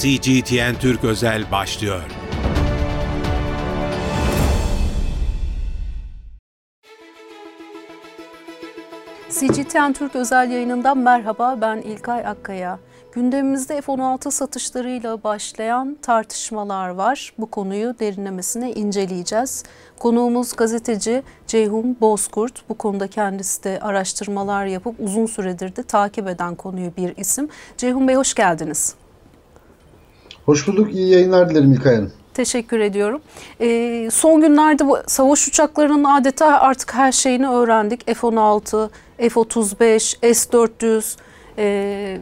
CGTN Türk Özel başlıyor. CGTN Türk özel yayınından merhaba ben İlkay Akkaya. Gündemimizde F-16 satışlarıyla başlayan tartışmalar var. Bu konuyu derinlemesine inceleyeceğiz. Konuğumuz gazeteci Ceyhun Bozkurt. Bu konuda kendisi de araştırmalar yapıp uzun süredir de takip eden konuyu bir isim. Ceyhun Bey hoş geldiniz. Hoş bulduk. İyi yayınlar dilerim İlkay Hanım. Teşekkür ediyorum. Ee, son günlerde bu savaş uçaklarının adeta artık her şeyini öğrendik. F-16, F-35, S-400. Ee,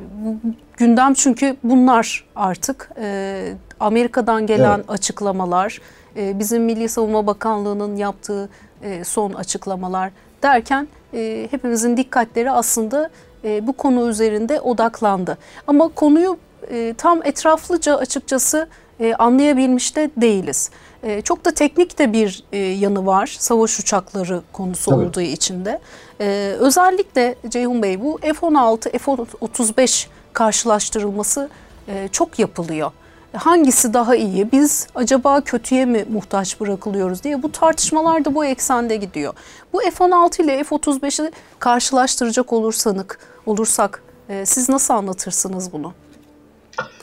gündem çünkü bunlar artık. Ee, Amerika'dan gelen evet. açıklamalar, e, bizim Milli Savunma Bakanlığı'nın yaptığı e, son açıklamalar derken e, hepimizin dikkatleri aslında e, bu konu üzerinde odaklandı. Ama konuyu e, tam etraflıca açıkçası e, anlayabilmiş de değiliz. E, çok da teknik de bir e, yanı var savaş uçakları konusu Tabii. olduğu için de. E, özellikle Ceyhun Bey bu F-16, F-35 karşılaştırılması e, çok yapılıyor. Hangisi daha iyi? Biz acaba kötüye mi muhtaç bırakılıyoruz diye bu tartışmalar da bu eksende gidiyor. Bu F-16 ile F-35'i karşılaştıracak olursanık, olursak e, siz nasıl anlatırsınız bunu?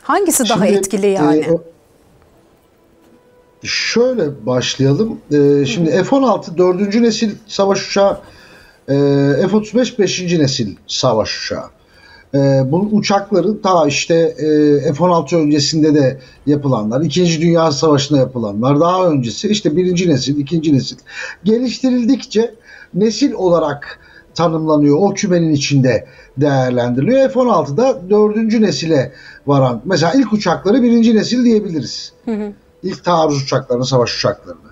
Hangisi daha Şimdi, etkili yani? E, Şöyle başlayalım. Ee, şimdi F-16 dördüncü nesil savaş uçağı, e, F-35 beşinci nesil savaş uçağı. E, bunun uçakları ta işte e, F-16 öncesinde de yapılanlar, İkinci Dünya Savaşı'nda yapılanlar, daha öncesi işte birinci nesil, ikinci nesil geliştirildikçe nesil olarak tanımlanıyor. O kümenin içinde değerlendiriliyor. F-16'da dördüncü nesile varan, mesela ilk uçakları birinci nesil diyebiliriz. Hı hı. İlk taarruz uçaklarını, savaş uçaklarını.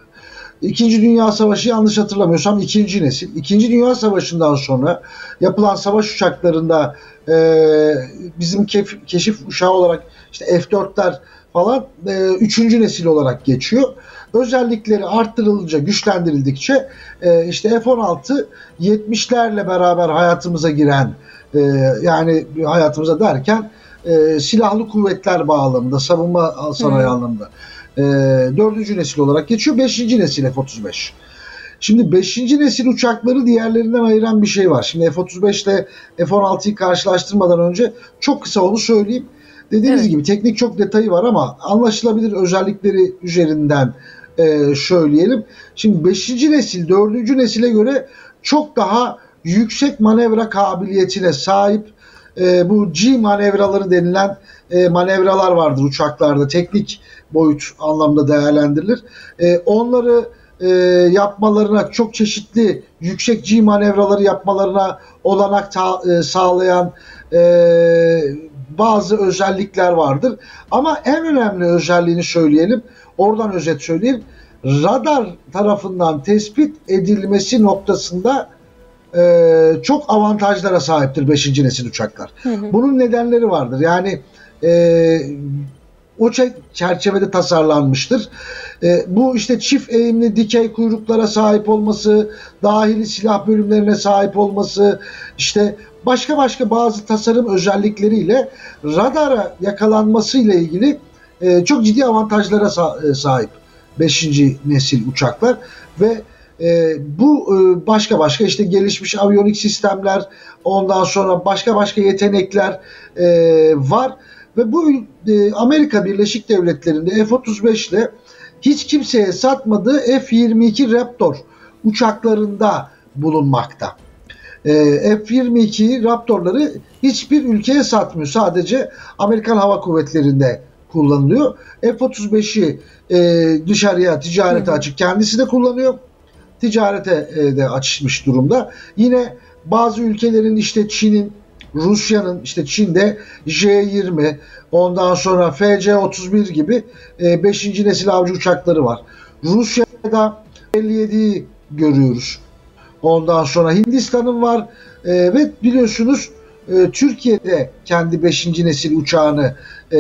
İkinci Dünya Savaşı yanlış hatırlamıyorsam ikinci nesil. İkinci Dünya Savaşı'ndan sonra yapılan savaş uçaklarında e, bizim kef, keşif uçağı olarak işte F-4'ler falan e, üçüncü nesil olarak geçiyor. Özellikleri arttırılınca, güçlendirildikçe e, işte F-16 70'lerle beraber hayatımıza giren e, yani hayatımıza derken e, silahlı kuvvetler bağlamında, savunma sanayi hmm. anlamında e, dördüncü nesil olarak geçiyor. Beşinci nesil F-35. Şimdi 5. nesil uçakları diğerlerinden ayıran bir şey var. Şimdi F-35 ile F-16'yı karşılaştırmadan önce çok kısa onu söyleyeyim. Dediğiniz evet. gibi teknik çok detayı var ama anlaşılabilir özellikleri üzerinden e, söyleyelim. Şimdi 5. nesil 4. nesile göre çok daha yüksek manevra kabiliyetine sahip e, bu G manevraları denilen e, manevralar vardır uçaklarda. Teknik boyut anlamda değerlendirilir. E, onları e, yapmalarına çok çeşitli yüksek G manevraları yapmalarına olanak ta, e, sağlayan e, bazı özellikler vardır. Ama en önemli özelliğini söyleyelim. Oradan özet söyleyeyim. Radar tarafından tespit edilmesi noktasında e, çok avantajlara sahiptir 5. nesil uçaklar. Hı hı. Bunun nedenleri vardır. Yani e, o çerçevede tasarlanmıştır. E, bu işte çift eğimli dikey kuyruklara sahip olması, dahili silah bölümlerine sahip olması, işte başka başka bazı tasarım özellikleriyle radara yakalanması ile ilgili e, çok ciddi avantajlara e, sahip 5. nesil uçaklar ve e, bu e, başka başka işte gelişmiş aviyonik sistemler, ondan sonra başka başka yetenekler e, var ve bu e, Amerika Birleşik Devletleri'nde F-35 ile hiç kimseye satmadığı F-22 Raptor uçaklarında bulunmakta. E, F-22 Raptor'ları hiçbir ülkeye satmıyor. Sadece Amerikan Hava Kuvvetleri'nde kullanılıyor. F-35'i e, dışarıya ticarete açık kendisi de kullanıyor. Ticarete e, de açmış durumda. Yine bazı ülkelerin işte Çin'in Rusya'nın işte Çin'de J-20 ondan sonra FC-31 gibi 5. E, nesil avcı uçakları var. Rusya'da 57'yi görüyoruz. Ondan sonra Hindistan'ın var e, ve biliyorsunuz e, Türkiye'de kendi 5. nesil uçağını e,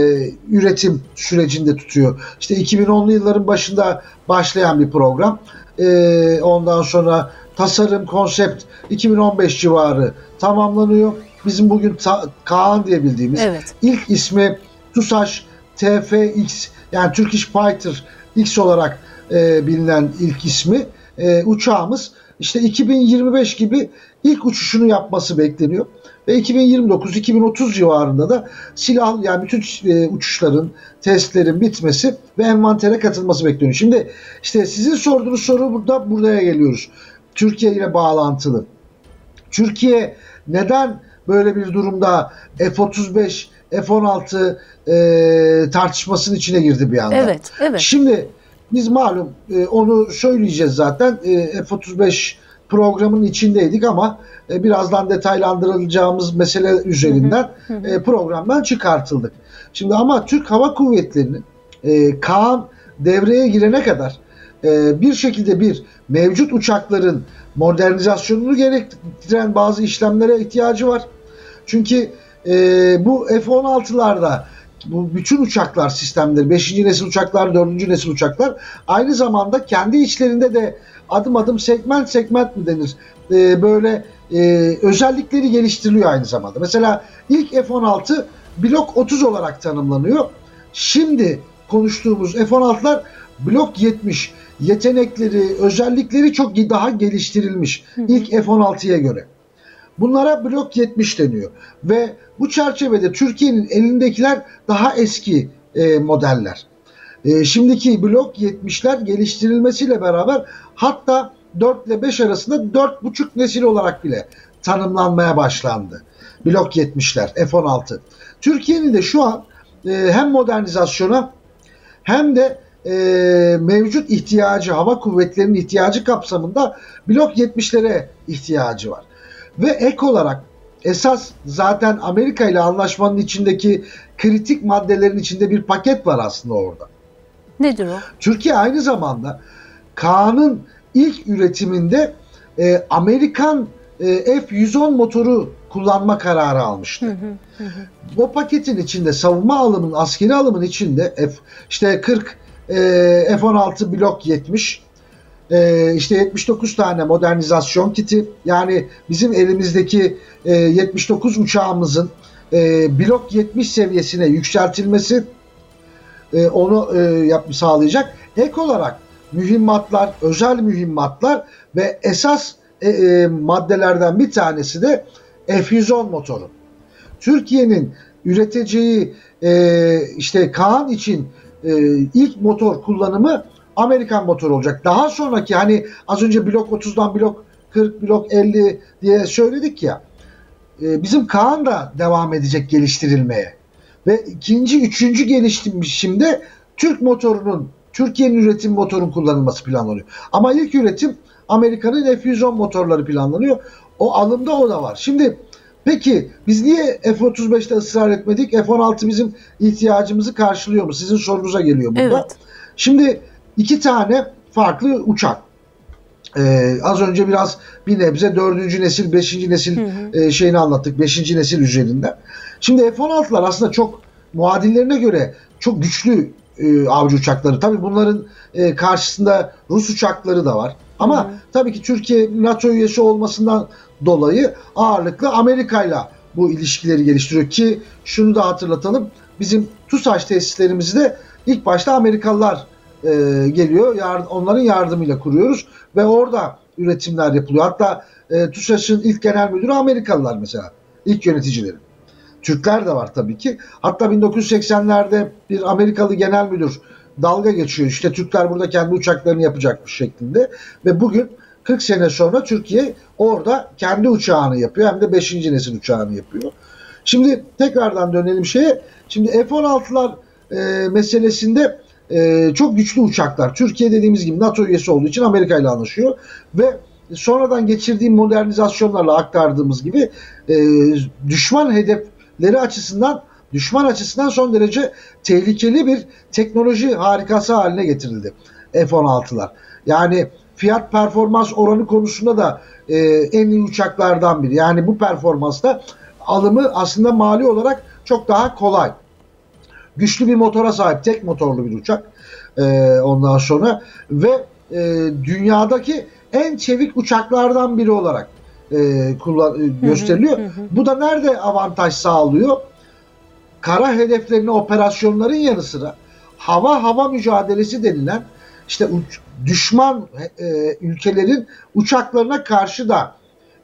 üretim sürecinde tutuyor. İşte 2010'lu yılların başında başlayan bir program. E, ondan sonra tasarım, konsept 2015 civarı tamamlanıyor bizim bugün ta- Kaan diye bildiğimiz evet. ilk ismi TUSAŞ TFX yani Turkish Fighter X olarak e, bilinen ilk ismi e, uçağımız işte 2025 gibi ilk uçuşunu yapması bekleniyor. Ve 2029-2030 civarında da silah yani bütün e, uçuşların, testlerin bitmesi ve envantere katılması bekleniyor. Şimdi işte sizin sorduğunuz soru burada buraya geliyoruz. Türkiye ile bağlantılı. Türkiye neden böyle bir durumda F-35, F-16 e, tartışmasının içine girdi bir anda? Evet, evet. Şimdi biz malum e, onu söyleyeceğiz zaten. E, F-35 programın içindeydik ama e, birazdan detaylandırılacağımız mesele üzerinden e, programdan çıkartıldık. Şimdi ama Türk Hava Kuvvetleri'nin e, Kaan devreye girene kadar e, bir şekilde bir mevcut uçakların modernizasyonunu gerektiren bazı işlemlere ihtiyacı var. Çünkü e, bu F-16'larda bu bütün uçaklar sistemleri 5. nesil uçaklar 4. nesil uçaklar aynı zamanda kendi içlerinde de adım adım segment segment mi denir e, böyle e, özellikleri geliştiriliyor aynı zamanda. Mesela ilk F-16 blok 30 olarak tanımlanıyor. Şimdi konuştuğumuz F-16'lar blok 70 yetenekleri, özellikleri çok daha geliştirilmiş ilk F-16'ya göre. Bunlara blok 70 deniyor. Ve bu çerçevede Türkiye'nin elindekiler daha eski e, modeller. E, şimdiki blok 70'ler geliştirilmesiyle beraber hatta 4 ile 5 arasında 4,5 nesil olarak bile tanımlanmaya başlandı. Blok 70'ler F-16. Türkiye'nin de şu an e, hem modernizasyona hem de e, mevcut ihtiyacı, hava kuvvetlerinin ihtiyacı kapsamında blok 70'lere ihtiyacı var. Ve ek olarak esas zaten Amerika ile anlaşmanın içindeki kritik maddelerin içinde bir paket var aslında orada. Nedir o? Türkiye aynı zamanda Kaan'ın ilk üretiminde e, Amerikan e, F-110 motoru kullanma kararı almıştı. Hı hı, hı. O paketin içinde savunma alımın, askeri alımın içinde F, işte 40 e, F-16 blok 70 e, işte 79 tane modernizasyon kiti yani bizim elimizdeki e, 79 uçağımızın e, blok 70 seviyesine yükseltilmesi e, onu e, yap, sağlayacak. Ek olarak mühimmatlar, özel mühimmatlar ve esas e, e, maddelerden bir tanesi de F-110 motoru. Türkiye'nin üreteceği e, işte Kaan için e, ilk motor kullanımı Amerikan motoru olacak. Daha sonraki hani az önce blok 30'dan blok 40, blok 50 diye söyledik ya. E, bizim Kaan da devam edecek geliştirilmeye. Ve ikinci, üçüncü geliştirmişimde Türk motorunun, Türkiye'nin üretim motorun kullanılması planlanıyor. Ama ilk üretim Amerika'nın F-110 motorları planlanıyor. O alımda o da var. Şimdi peki biz niye F-35'te ısrar etmedik? F-16 bizim ihtiyacımızı karşılıyor mu? Sizin sorunuza geliyor burada. Evet. Şimdi iki tane farklı uçak. Ee, az önce biraz bir nebze dördüncü nesil, beşinci nesil Hı hı. e, şeyini anlattık. Beşinci nesil üzerinden. Şimdi F-16'lar aslında çok muadillerine göre çok güçlü e, avcı uçakları. Tabii bunların e, karşısında Rus uçakları da var. Ama Hı hı. tabii ki Türkiye NATO üyesi olmasından dolayı ağırlıklı Amerika'yla bu ilişkileri geliştiriyor ki şunu da hatırlatalım. Bizim TUSAŞ tesislerimizi de ilk başta Amerikalılar e, geliyor. Yar- onların yardımıyla kuruyoruz ve orada üretimler yapılıyor. Hatta e, TUSAŞ'ın ilk genel müdürü Amerikalılar mesela. İlk yöneticileri. Türkler de var tabii ki. Hatta 1980'lerde bir Amerikalı genel müdür dalga geçiyor. İşte Türkler burada kendi uçaklarını yapacakmış şeklinde. Ve bugün 40 sene sonra Türkiye orada kendi uçağını yapıyor. Hem de 5. nesil uçağını yapıyor. Şimdi tekrardan dönelim şeye. Şimdi F-16'lar e, meselesinde e, çok güçlü uçaklar. Türkiye dediğimiz gibi NATO üyesi olduğu için Amerika ile anlaşıyor. Ve sonradan geçirdiğim modernizasyonlarla aktardığımız gibi e, düşman hedefleri açısından düşman açısından son derece tehlikeli bir teknoloji harikası haline getirildi F-16'lar. Yani fiyat performans oranı konusunda da e, en iyi uçaklardan biri. Yani bu performansta alımı aslında mali olarak çok daha kolay. Güçlü bir motora sahip, tek motorlu bir uçak. E, ondan sonra ve e, dünyadaki en çevik uçaklardan biri olarak e, kullan, e, gösteriliyor. hı hı. Bu da nerede avantaj sağlıyor? kara hedeflerine operasyonların yanı sıra hava hava mücadelesi denilen işte uç- düşman e, ülkelerin uçaklarına karşı da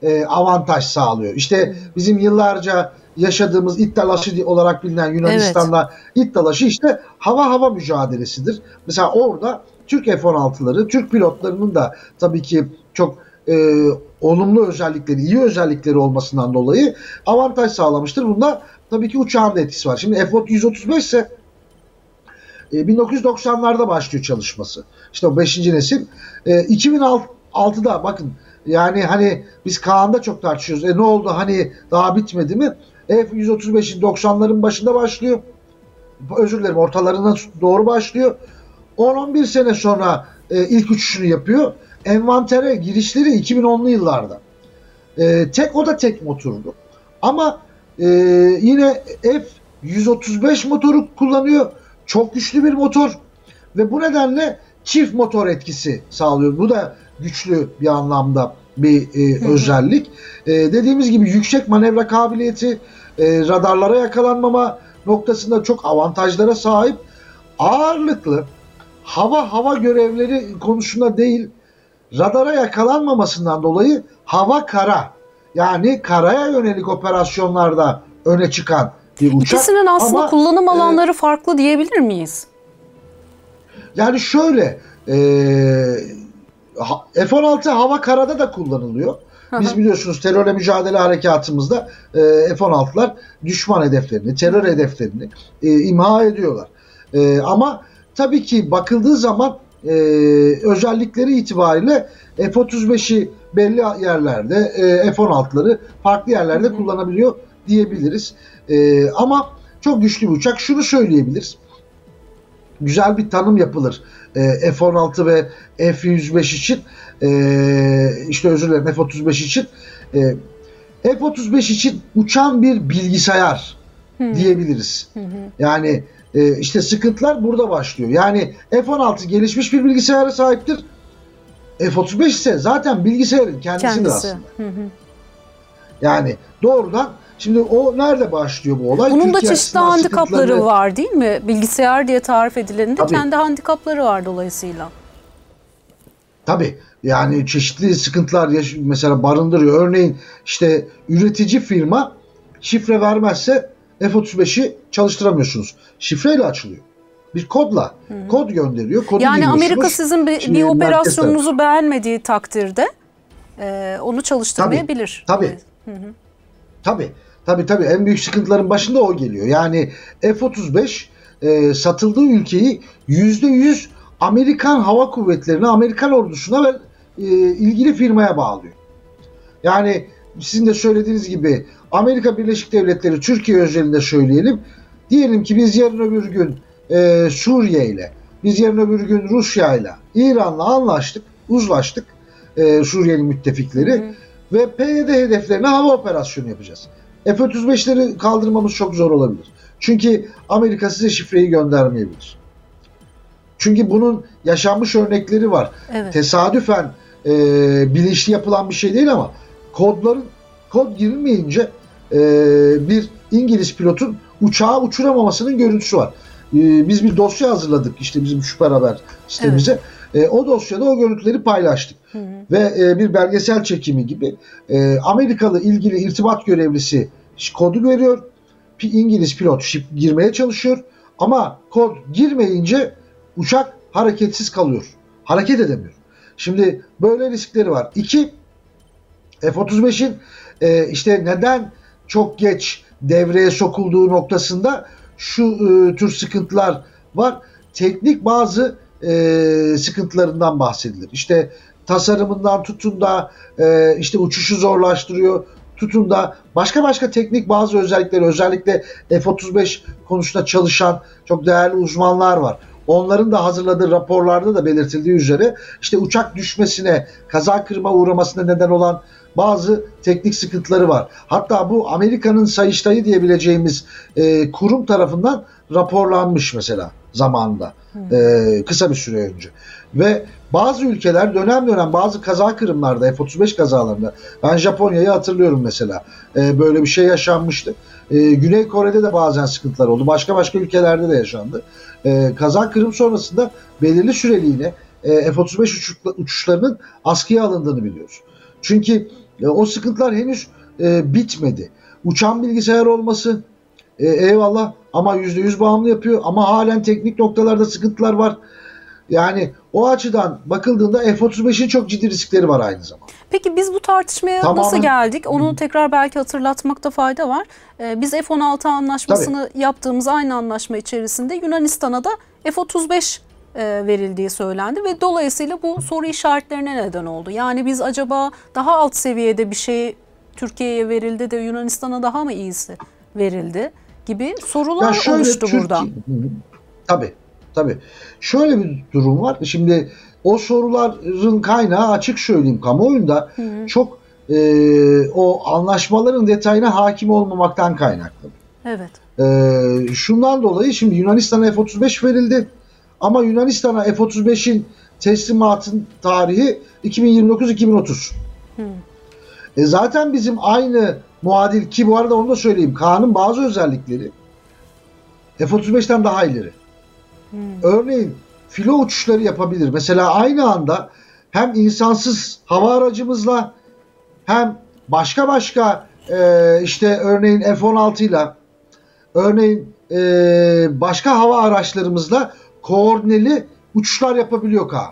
e, avantaj sağlıyor. İşte bizim yıllarca yaşadığımız it dalaşı olarak bilinen Yunanistan'da it dalaşı işte hava hava mücadelesidir. Mesela orada Türk F-16'ları, Türk pilotlarının da tabii ki çok e, olumlu özellikleri, iyi özellikleri olmasından dolayı avantaj sağlamıştır. Bunda tabii ki uçağın da etkisi var. Şimdi F-135 ise e, 1990'larda başlıyor çalışması. İşte o 5. nesil. E, 2006'da bakın yani hani biz Kaan'da çok tartışıyoruz. E ne oldu hani daha bitmedi mi? F-135'in 90'ların başında başlıyor. Özür dilerim ortalarına doğru başlıyor. 10-11 sene sonra e, ilk uçuşunu yapıyor. Envantere girişleri 2010'lu yıllarda. E, tek o da tek motordu. Ama e, yine F-135 motoru kullanıyor. Çok güçlü bir motor ve bu nedenle çift motor etkisi sağlıyor. Bu da güçlü bir anlamda bir e, özellik. E, dediğimiz gibi yüksek manevra kabiliyeti, e, radarlara yakalanmama noktasında çok avantajlara sahip. Ağırlıklı hava hava görevleri konusunda değil, radara yakalanmamasından dolayı hava kara yani karaya yönelik operasyonlarda öne çıkan bir uçak. İkisinin aslında Ama, kullanım e, alanları farklı diyebilir miyiz? Yani şöyle e, F-16 hava karada da kullanılıyor. Biz biliyorsunuz terörle mücadele harekatımızda e, F-16'lar düşman hedeflerini, terör hedeflerini e, imha ediyorlar. E, ama tabii ki bakıldığı zaman e, özellikleri itibariyle F-35'i belli yerlerde, e, F-16'ları farklı yerlerde kullanabiliyor diyebiliriz. E, ama çok güçlü bir uçak. Şunu söyleyebiliriz güzel bir tanım yapılır. E, F-16 ve F-105 için e, işte özür dilerim F-35 için e, F-35 için uçan bir bilgisayar Hı. diyebiliriz. Yani e, işte sıkıntılar burada başlıyor. Yani F-16 gelişmiş bir bilgisayara sahiptir. F-35 ise zaten bilgisayarın kendisidir Kendisi. aslında. Hı hı. Yani doğrudan şimdi o nerede başlıyor bu olay? Bunun da Türkiye çeşitli açısından handikapları sıkıntıları- var değil mi? Bilgisayar diye tarif edilenin de kendi handikapları var dolayısıyla. Tabii yani çeşitli sıkıntılar mesela barındırıyor. Örneğin işte üretici firma şifre vermezse F-35'i çalıştıramıyorsunuz. Şifreyle açılıyor. Bir kodla. Kod gönderiyor. Kodu Yani. Amerika sizin bir, Şimdi bir operasyonunuzu beğenmediği takdirde e, onu çalıştırmayabilir. Tabii. Tabii. Tabii tabii en büyük sıkıntıların başında o geliyor. Yani F-35 e, satıldığı ülkeyi %100 Amerikan Hava Kuvvetleri'ne, Amerikan ordusuna ve e, ilgili firmaya bağlıyor. Yani sizin de söylediğiniz gibi Amerika Birleşik Devletleri Türkiye özelinde söyleyelim. Diyelim ki biz yarın öbür gün e, Suriye ile, biz yarın öbür gün Rusya ile, İran'la anlaştık, uzlaştık e, Suriye'nin müttefikleri hı. ve PYD hedeflerine hava operasyonu yapacağız. F-35'leri kaldırmamız çok zor olabilir. Çünkü Amerika size şifreyi göndermeyebilir. Çünkü bunun yaşanmış örnekleri var. Evet. Tesadüfen e, bilinçli yapılan bir şey değil ama kodların kod girilmeyince e, bir İngiliz pilotun uçağı uçuramamasının görüntüsü var. E, biz bir dosya hazırladık işte bizim süper haber sitemize. E, o dosyada o görüntüleri paylaştık. Hı hı. Ve e, bir belgesel çekimi gibi e, Amerikalı ilgili irtibat görevlisi kodu veriyor. İngiliz pilot şif- girmeye çalışıyor ama kod girmeyince uçak hareketsiz kalıyor. Hareket edemiyor. Şimdi böyle riskleri var. İki, F-35'in e, işte neden çok geç devreye sokulduğu noktasında şu e, tür sıkıntılar var. Teknik bazı e, sıkıntılarından bahsedilir. İşte tasarımından tutun da e, işte uçuşu zorlaştırıyor. Tutun da başka başka teknik bazı özellikleri özellikle F-35 konusunda çalışan çok değerli uzmanlar var. Onların da hazırladığı raporlarda da belirtildiği üzere işte uçak düşmesine, kaza kırma uğramasına neden olan bazı teknik sıkıntıları var. Hatta bu Amerika'nın Sayıştayı diyebileceğimiz e, kurum tarafından raporlanmış mesela zamanında. E, kısa bir süre önce. Ve bazı ülkeler dönem dönem bazı kaza kırımlarda F-35 kazalarında ben Japonya'yı hatırlıyorum mesela. E, böyle bir şey yaşanmıştı. E, Güney Kore'de de bazen sıkıntılar oldu. Başka başka ülkelerde de yaşandı. E, kaza kırım sonrasında belirli süreliğine e, F-35 uçuşla- uçuşlarının askıya alındığını biliyoruz. Çünkü e, o sıkıntılar henüz e, bitmedi. Uçan bilgisayar olması e, eyvallah ama %100 bağımlı yapıyor ama halen teknik noktalarda sıkıntılar var. Yani o açıdan bakıldığında F-35'in çok ciddi riskleri var aynı zamanda. Peki biz bu tartışmaya Tamamen- nasıl geldik? Onu tekrar belki hatırlatmakta fayda var. Ee, biz F-16 anlaşmasını yaptığımız aynı anlaşma içerisinde Yunanistan'a da F-35 e, verildiği söylendi ve dolayısıyla bu soru işaretlerine neden oldu. Yani biz acaba daha alt seviyede bir şey Türkiye'ye verildi de Yunanistan'a daha mı iyisi verildi gibi sorular oluştu Türkiye- burada. Hı hı. Tabii, tabii. Şöyle bir durum var. Şimdi o soruların kaynağı açık söyleyeyim kamuoyunda çok e, o anlaşmaların detayına hakim olmamaktan kaynaklı. Evet. E, şundan dolayı şimdi Yunanistan'a F-35 verildi ama Yunanistan'a F-35'in teslimatın tarihi 2029-2030. E zaten bizim aynı muadil ki bu arada onu da söyleyeyim. Kaan'ın bazı özellikleri F-35'ten daha ileri. Örneğin filo uçuşları yapabilir. Mesela aynı anda hem insansız hava aracımızla hem başka başka e, işte örneğin F-16 ile örneğin e, başka hava araçlarımızla koordineli uçuşlar yapabiliyor Kaan.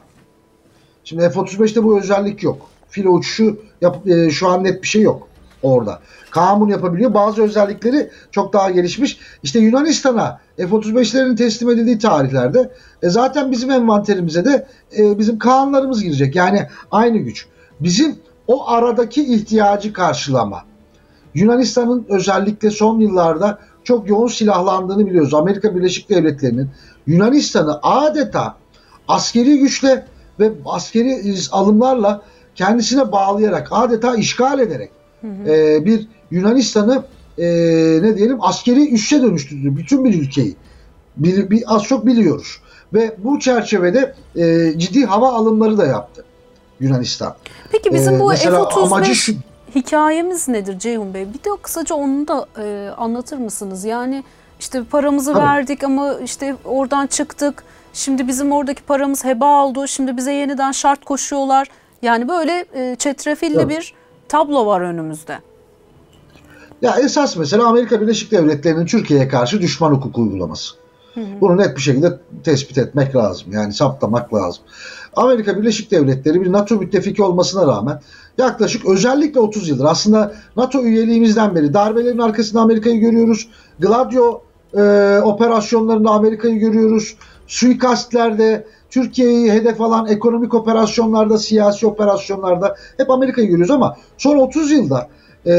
Şimdi F-35'te bu özellik yok. Filo uçuşu yap, e, şu an net bir şey yok orada. Kaan bunu yapabiliyor. Bazı özellikleri çok daha gelişmiş. İşte Yunanistan'a F-35'lerin teslim edildiği tarihlerde e, zaten bizim envanterimize de e, bizim Kaanlarımız girecek. Yani aynı güç. Bizim o aradaki ihtiyacı karşılama. Yunanistan'ın özellikle son yıllarda çok yoğun silahlandığını biliyoruz. Amerika Birleşik Devletleri'nin Yunanistan'ı adeta askeri güçle ve askeri alımlarla kendisine bağlayarak adeta işgal ederek e, bir Yunanistan'ı e, ne diyelim askeri üsse dönüştürdü bütün bir ülkeyi. Bir, bir az çok biliyoruz. Ve bu çerçevede e, ciddi hava alımları da yaptı Yunanistan. Peki bizim Ee, bu mesela amacı F-35 şu- hikayemiz nedir Ceyhun Bey? Bir de kısaca onu da e, anlatır mısınız? Yani işte paramızı Tabii. verdik ama işte oradan çıktık. Şimdi bizim oradaki paramız heba oldu. Şimdi bize yeniden şart koşuyorlar. Yani böyle e, çetrefilli Tabii. bir tablo var önümüzde. Ya esas mesela Amerika Birleşik Devletleri'nin Türkiye'ye karşı düşman hukuku uygulaması. Bunu net bir şekilde tespit etmek lazım. Yani saptamak lazım. Amerika Birleşik Devletleri bir NATO müttefiki olmasına rağmen yaklaşık özellikle 30 yıldır aslında NATO üyeliğimizden beri darbelerin arkasında Amerika'yı görüyoruz. Gladio e, operasyonlarında Amerika'yı görüyoruz. Suikastlerde Türkiye'yi hedef alan ekonomik operasyonlarda, siyasi operasyonlarda hep Amerika'yı görüyoruz ama son 30 yılda e,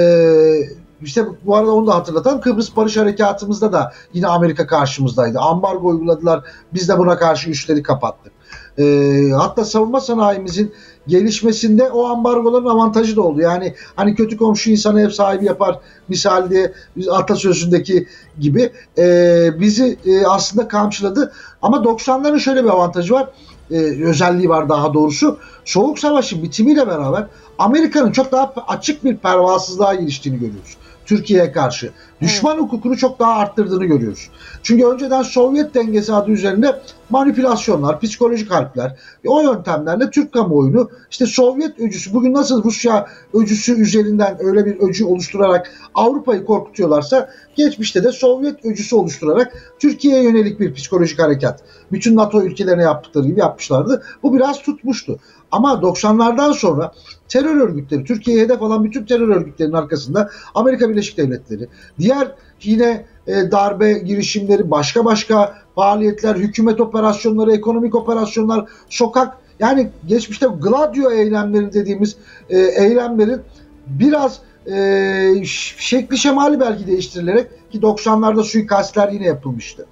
işte bu arada onu da hatırlatan Kıbrıs Barış Harekatı'mızda da yine Amerika karşımızdaydı. Ambargo uyguladılar. Biz de buna karşı üstleri kapattık. E, hatta savunma sanayimizin gelişmesinde o ambargoların avantajı da oldu. Yani hani kötü komşu insanı ev sahibi yapar misali biz atasözündeki gibi e, bizi e, aslında kamçıladı. Ama 90'ların şöyle bir avantajı var. E, özelliği var daha doğrusu. Soğuk Savaş'ın bitimiyle beraber Amerika'nın çok daha açık bir pervasızlığa giriştiğini görüyoruz. Türkiye'ye karşı. Düşman hukukunu çok daha arttırdığını görüyoruz. Çünkü önceden Sovyet dengesi adı üzerinde manipülasyonlar, psikolojik harpler, o yöntemlerle Türk kamuoyunu işte Sovyet öcüsü, bugün nasıl Rusya öcüsü üzerinden öyle bir öcü oluşturarak Avrupa'yı korkutuyorlarsa geçmişte de Sovyet öcüsü oluşturarak Türkiye'ye yönelik bir psikolojik harekat. Bütün NATO ülkelerine yaptıkları gibi yapmışlardı. Bu biraz tutmuştu. Ama 90'lardan sonra terör örgütleri, Türkiye'ye hedef alan bütün terör örgütlerinin arkasında Amerika Birleşik Devletleri, diğer yine e, darbe girişimleri, başka başka faaliyetler, hükümet operasyonları, ekonomik operasyonlar, sokak yani geçmişte Gladio eylemleri dediğimiz e, eylemlerin biraz e, şekli şemali belki değiştirilerek ki 90'larda suikastler yine yapılmıştı.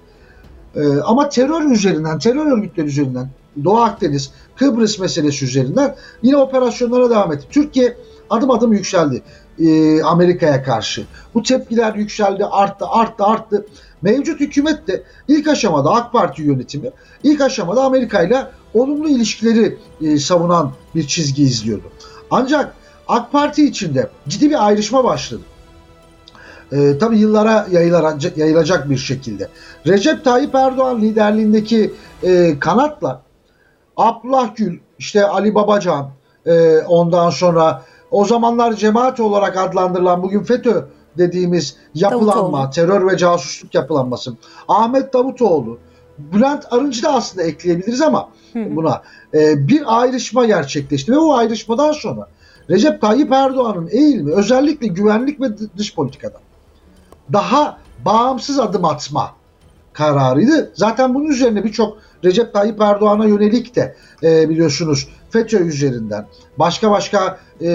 E, ama terör üzerinden, terör örgütleri üzerinden Doğu Akdeniz, Kıbrıs meselesi üzerinden yine operasyonlara devam etti. Türkiye adım adım yükseldi e, Amerika'ya karşı. Bu tepkiler yükseldi, arttı, arttı, arttı. Mevcut hükümet de ilk aşamada AK Parti yönetimi ilk aşamada Amerika ile olumlu ilişkileri e, savunan bir çizgi izliyordu. Ancak AK Parti içinde ciddi bir ayrışma başladı. E, tabii yıllara yayılacak, bir şekilde. Recep Tayyip Erdoğan liderliğindeki e, kanatla Abdullah Gül, işte Ali Babacan, e, ondan sonra o zamanlar cemaat olarak adlandırılan bugün FETÖ dediğimiz yapılanma, Davutoğlu. terör ve casusluk yapılanması. Ahmet Davutoğlu, Bülent Arınç'ı da aslında ekleyebiliriz ama buna e, bir ayrışma gerçekleşti ve o ayrışmadan sonra Recep Tayyip Erdoğan'ın eğilimi özellikle güvenlik ve dış politikada daha bağımsız adım atma kararıydı. Zaten bunun üzerine birçok Recep Tayyip Erdoğan'a yönelik de e, biliyorsunuz FETÖ üzerinden başka başka e,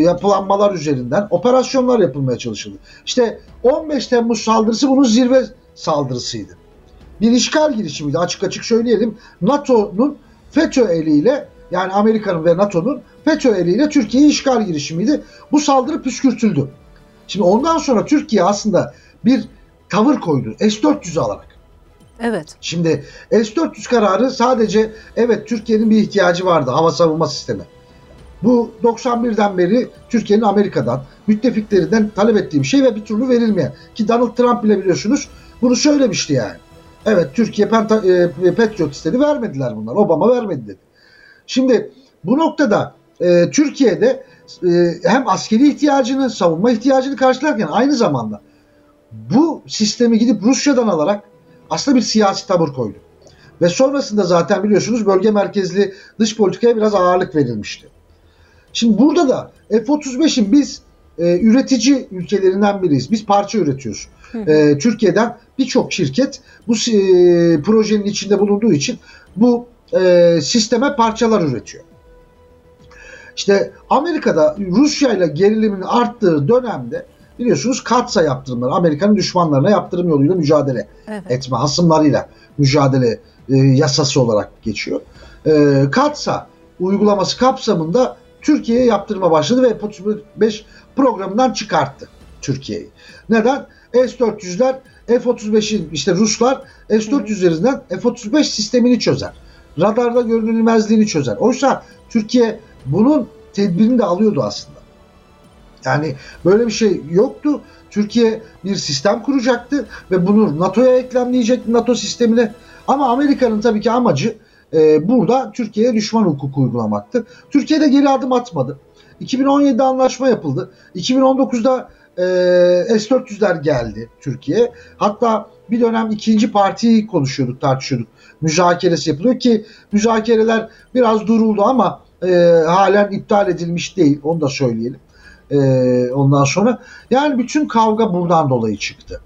yapılanmalar üzerinden operasyonlar yapılmaya çalışıldı. İşte 15 Temmuz saldırısı bunun zirve saldırısıydı. Bir işgal girişimiydi açık açık söyleyelim. NATO'nun FETÖ eliyle yani Amerika'nın ve NATO'nun FETÖ eliyle Türkiye'yi işgal girişimiydi. Bu saldırı püskürtüldü. Şimdi ondan sonra Türkiye aslında bir tavır koydu. S-400'ü alarak. Evet. Şimdi S-400 kararı sadece evet Türkiye'nin bir ihtiyacı vardı hava savunma sistemi. Bu 91'den beri Türkiye'nin Amerika'dan, müttefiklerinden talep ettiği bir şey ve bir türlü verilmeyen. Ki Donald Trump bile biliyorsunuz bunu söylemişti yani. Evet Türkiye Penta, e, Patriot istedi vermediler bunlar. Obama vermedi dedi. Şimdi bu noktada e, Türkiye'de e, hem askeri ihtiyacını, savunma ihtiyacını karşılarken aynı zamanda bu sistemi gidip Rusya'dan alarak aslında bir siyasi tavır koydu. Ve sonrasında zaten biliyorsunuz bölge merkezli dış politikaya biraz ağırlık verilmişti. Şimdi burada da F-35'in biz e, üretici ülkelerinden biriyiz. Biz parça üretiyoruz. E, Türkiye'den birçok şirket bu e, projenin içinde bulunduğu için bu e, sisteme parçalar üretiyor. İşte Amerika'da Rusya ile gerilimin arttığı dönemde biliyorsunuz katsa yaptırımları Amerika'nın düşmanlarına yaptırım yoluyla mücadele Evet. etme hasımlarıyla mücadele e, yasası olarak geçiyor. E, katsa uygulaması kapsamında Türkiye'ye yaptırma başladı ve F-35 programından çıkarttı Türkiye'yi. Neden? S-400'ler F-35'in işte Ruslar S-400 üzerinden F-35 sistemini çözer. Radarda görünülmezliğini çözer. Oysa Türkiye bunun tedbirini de alıyordu aslında. Yani böyle bir şey yoktu. Türkiye bir sistem kuracaktı ve bunu NATO'ya eklemleyecekti NATO sistemine. Ama Amerika'nın tabii ki amacı e, burada Türkiye'ye düşman hukuku uygulamaktı. Türkiye de geri adım atmadı. 2017'de anlaşma yapıldı. 2019'da e, S-400'ler geldi Türkiye'ye. Hatta bir dönem ikinci partiyi konuşuyorduk, tartışıyorduk. Müzakeresi yapılıyor ki müzakereler biraz duruldu ama e, halen iptal edilmiş değil. Onu da söyleyelim. E, ondan sonra yani bütün kavga buradan dolayı çıktı.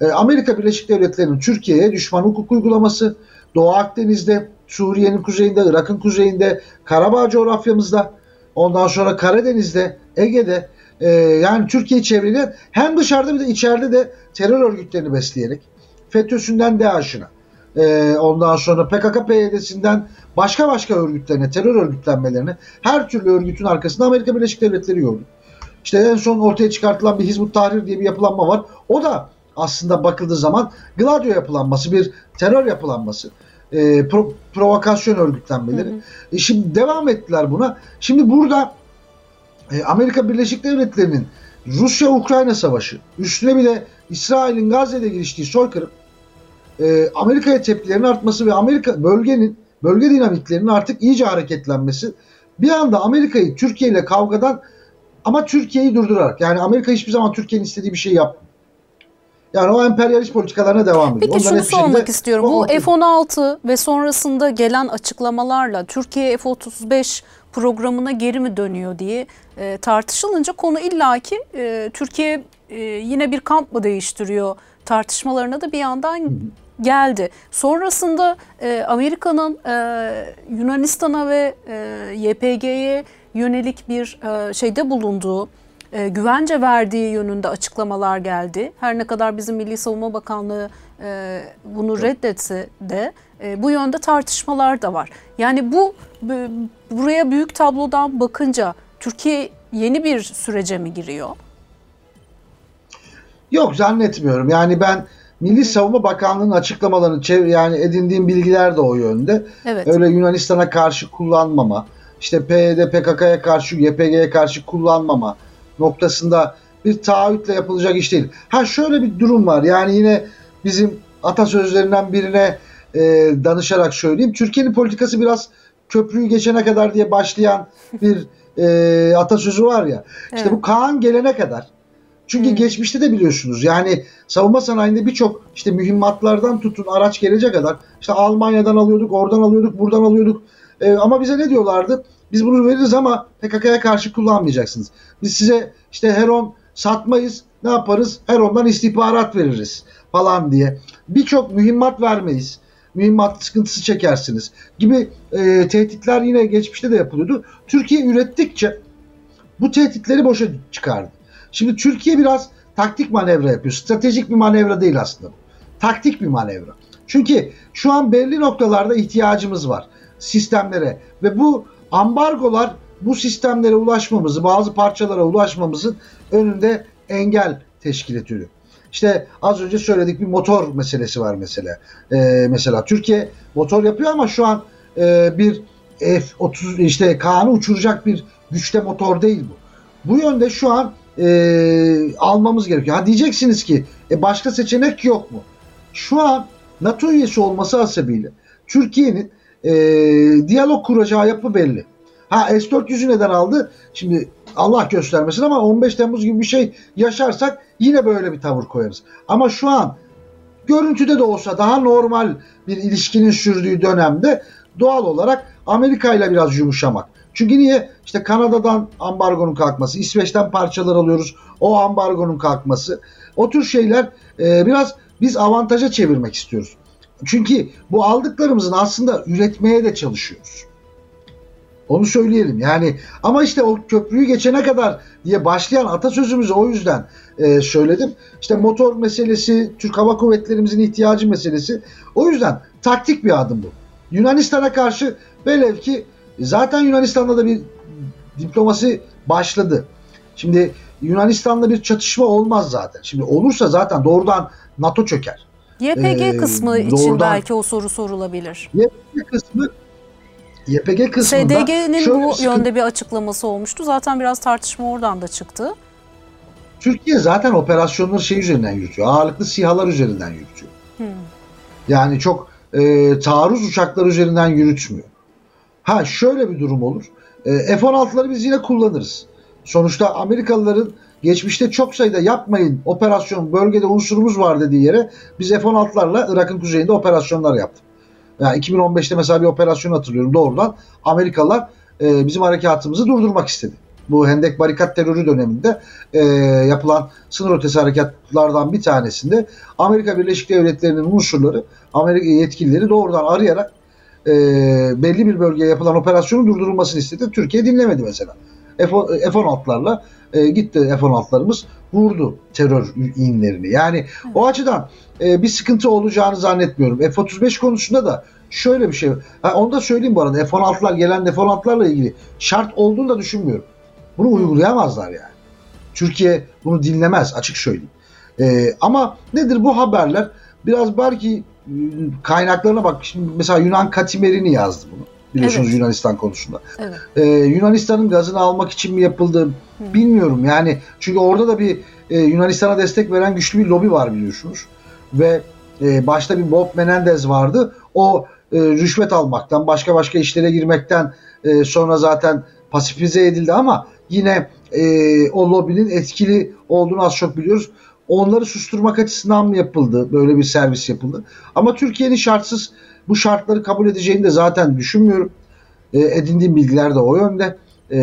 E, Amerika Birleşik Devletleri'nin Türkiye'ye düşman hukuk uygulaması, Doğu Akdeniz'de, Suriye'nin kuzeyinde, Irak'ın kuzeyinde, Karabağ coğrafyamızda, ondan sonra Karadeniz'de, Ege'de e, yani Türkiye çevreleyen hem dışarıda bir de içeride de terör örgütlerini besleyerek FETÖ'sünden DAEŞ'ine e, ondan sonra PKK PYD'sinden başka başka örgütlerine, terör örgütlenmelerine her türlü örgütün arkasında Amerika Birleşik Devletleri gördü. İşte en son ortaya çıkartılan bir Hizbut Tahrir diye bir yapılanma var. O da aslında bakıldığı zaman Gladio yapılanması, bir terör yapılanması, e, pro- provokasyon örgütlenmeleri. E, şimdi devam ettiler buna. Şimdi burada e, Amerika Birleşik Devletleri'nin Rusya-Ukrayna savaşı, üstüne bir de İsrail'in Gazze'de giriştiği soykırım, e, Amerika'ya tepkilerin artması ve Amerika bölgenin bölge dinamiklerinin artık iyice hareketlenmesi bir anda Amerika'yı Türkiye ile kavgadan ama Türkiye'yi durdurarak yani Amerika hiçbir zaman Türkiye'nin istediği bir şey yapmıyor. Yani o emperyalist politikalarına devam ediyor. Peki Ondan şunu şekilde- sormak istiyorum. Bu o- F-16 ve sonrasında gelen açıklamalarla Türkiye F-35 programına geri mi dönüyor diye e, tartışılınca konu illaki e, Türkiye e, yine bir kamp mı değiştiriyor tartışmalarına da bir yandan geldi. Sonrasında e, Amerika'nın e, Yunanistan'a ve e, YPG'ye yönelik bir e, şeyde bulunduğu e, güvence verdiği yönünde açıklamalar geldi. Her ne kadar bizim Milli Savunma Bakanlığı e, bunu reddetse de e, bu yönde tartışmalar da var. Yani bu bu- buraya büyük tablodan bakınca Türkiye yeni bir sürece mi giriyor? Yok zannetmiyorum. Yani ben Milli Savunma Bakanlığı'nın açıklamalarını yani edindiğim bilgiler de o yönde. Evet. Öyle Yunanistan'a karşı kullanmama, işte PYD, PKK'ya karşı, YPG'ye karşı kullanmama noktasında bir taahhütle yapılacak iş değil. Ha şöyle bir durum var. Yani yine bizim atasözlerinden birine e, danışarak söyleyeyim. Türkiye'nin politikası biraz köprüyü geçene kadar diye başlayan bir e, atasözü var ya. İşte Evet. bu Kaan gelene kadar. Çünkü Hı. geçmişte de biliyorsunuz yani savunma sanayinde birçok işte mühimmatlardan tutun araç gelecek kadar işte Almanya'dan alıyorduk, oradan alıyorduk, buradan alıyorduk. Ee, ama bize ne diyorlardı? Biz bunu veririz ama PKK'ya karşı kullanmayacaksınız. Biz size işte Heron satmayız. Ne yaparız? Heron'dan istihbarat veririz falan diye. Birçok mühimmat vermeyiz. Mühimmat sıkıntısı çekersiniz gibi e, tehditler yine geçmişte de yapılıyordu. Türkiye ürettikçe bu tehditleri boşa çıkardı. Şimdi Türkiye biraz taktik manevra yapıyor. Stratejik bir manevra değil aslında. Taktik bir manevra. Çünkü şu an belli noktalarda ihtiyacımız var sistemlere ve bu ambargolar bu sistemlere ulaşmamızı, bazı parçalara ulaşmamızın önünde engel teşkil ediyor. İşte az önce söyledik bir motor meselesi var mesela. Ee, mesela Türkiye motor yapıyor ama şu an e, bir F-30 işte Kaan'ı uçuracak bir güçte motor değil bu. Bu yönde şu an e, almamız gerekiyor. Ha diyeceksiniz ki e, başka seçenek yok mu? Şu an NATO üyesi olması hasebiyle Türkiye'nin e, diyalog kuracağı yapı belli. Ha S-400'ü neden aldı? Şimdi Allah göstermesin ama 15 Temmuz gibi bir şey yaşarsak yine böyle bir tavır koyarız. Ama şu an görüntüde de olsa daha normal bir ilişkinin sürdüğü dönemde doğal olarak Amerika ile biraz yumuşamak. Çünkü niye? İşte Kanada'dan ambargonun kalkması, İsveç'ten parçalar alıyoruz, o ambargonun kalkması. O tür şeyler e, biraz biz avantaja çevirmek istiyoruz. Çünkü bu aldıklarımızın aslında üretmeye de çalışıyoruz. Onu söyleyelim. Yani ama işte o köprüyü geçene kadar diye başlayan atasözümüzü o yüzden e, söyledim. İşte motor meselesi, Türk Hava Kuvvetlerimizin ihtiyacı meselesi. O yüzden taktik bir adım bu. Yunanistan'a karşı velev ki zaten Yunanistan'da da bir diplomasi başladı. Şimdi Yunanistan'da bir çatışma olmaz zaten. Şimdi olursa zaten doğrudan NATO çöker. YPG Ee, kısmı için doğrudan- belki o soru sorulabilir. YPG kısmı YPG kısmında SDG'nin bu sıkıntı- yönde bir açıklaması olmuştu. Zaten biraz tartışma oradan da çıktı. Türkiye zaten operasyonları şey üzerinden yürütüyor. Ağırlıklı SİHA'lar üzerinden yürütüyor. Hmm. Yani çok e, taarruz uçakları üzerinden yürütmüyor. Ha şöyle bir durum olur. E, F-16'ları biz yine kullanırız. Sonuçta Amerikalıların geçmişte çok sayıda yapmayın operasyon bölgede unsurumuz var dediği yere biz F-16'larla Irak'ın kuzeyinde operasyonlar yaptık. Yani 2015'te mesela bir operasyon hatırlıyorum doğrudan Amerikalılar e, bizim harekatımızı durdurmak istedi. Bu Hendek Barikat terörü döneminde e, yapılan sınır ötesi harekatlardan bir tanesinde Amerika Birleşik Devletleri'nin unsurları, Amerika yetkilileri doğrudan arayarak e, belli bir bölgeye yapılan operasyonun durdurulmasını istedi. Türkiye dinlemedi mesela. F- F-16'larla e, gitti F-16'larımız vurdu terör inlerini. Yani o açıdan e, bir sıkıntı olacağını zannetmiyorum. F-35 konusunda da şöyle bir şey. Ha, onu da söyleyeyim bu arada. F-16'lar gelen F-16'larla ilgili şart olduğunu da düşünmüyorum. Bunu uygulayamazlar yani. Türkiye bunu dinlemez açık söyleyeyim. E, ama nedir bu haberler? Biraz belki e, kaynaklarına bak. Şimdi mesela Yunan Katimerini yazdı bunu. Biliyorsunuz Evet. Yunanistan konusunda. Evet. Ee, Yunanistan'ın gazını almak için mi yapıldı bilmiyorum yani çünkü orada da bir e, Yunanistan'a destek veren güçlü bir lobi var biliyorsunuz ve e, başta bir Bob Menendez vardı o e, rüşvet almaktan başka başka işlere girmekten e, sonra zaten pasifize edildi ama yine e, o lobinin etkili olduğunu az çok biliyoruz. Onları susturmak açısından mı yapıldı? Böyle bir servis yapıldı. Ama Türkiye'nin şartsız bu şartları kabul edeceğini de zaten düşünmüyorum. E, edindiğim bilgiler de o yönde. E,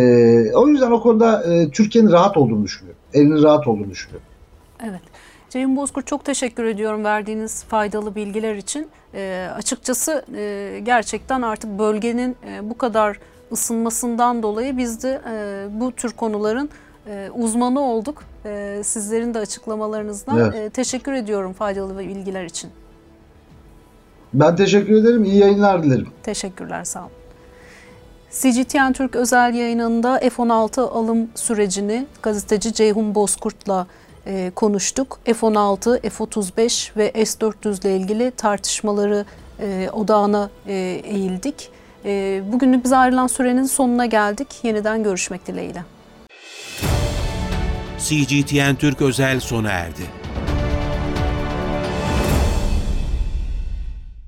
o yüzden o konuda e, Türkiye'nin rahat olduğunu düşünüyorum. Elinin rahat olduğunu düşünüyorum. Evet. Ceyhun Bozkurt çok teşekkür ediyorum verdiğiniz faydalı bilgiler için. Ee, açıkçası e, gerçekten artık bölgenin e, bu kadar ısınmasından dolayı biz de e, bu tür konuların e, uzmanı olduk. E, sizlerin de açıklamalarınızdan Evet. e, teşekkür ediyorum faydalı bilgiler için. Ben teşekkür ederim. İyi yayınlar dilerim. Teşekkürler sağ olun. CGTN Türk özel yayınında F-16 alım sürecini gazeteci Ceyhun Bozkurt'la e, konuştuk. F-16, F-35 ve S-400 ile ilgili tartışmaları e, odağına e, eğildik. E, bugünlük bize ayrılan sürenin sonuna geldik. Yeniden görüşmek dileğiyle. CGTN Türk özel sona erdi.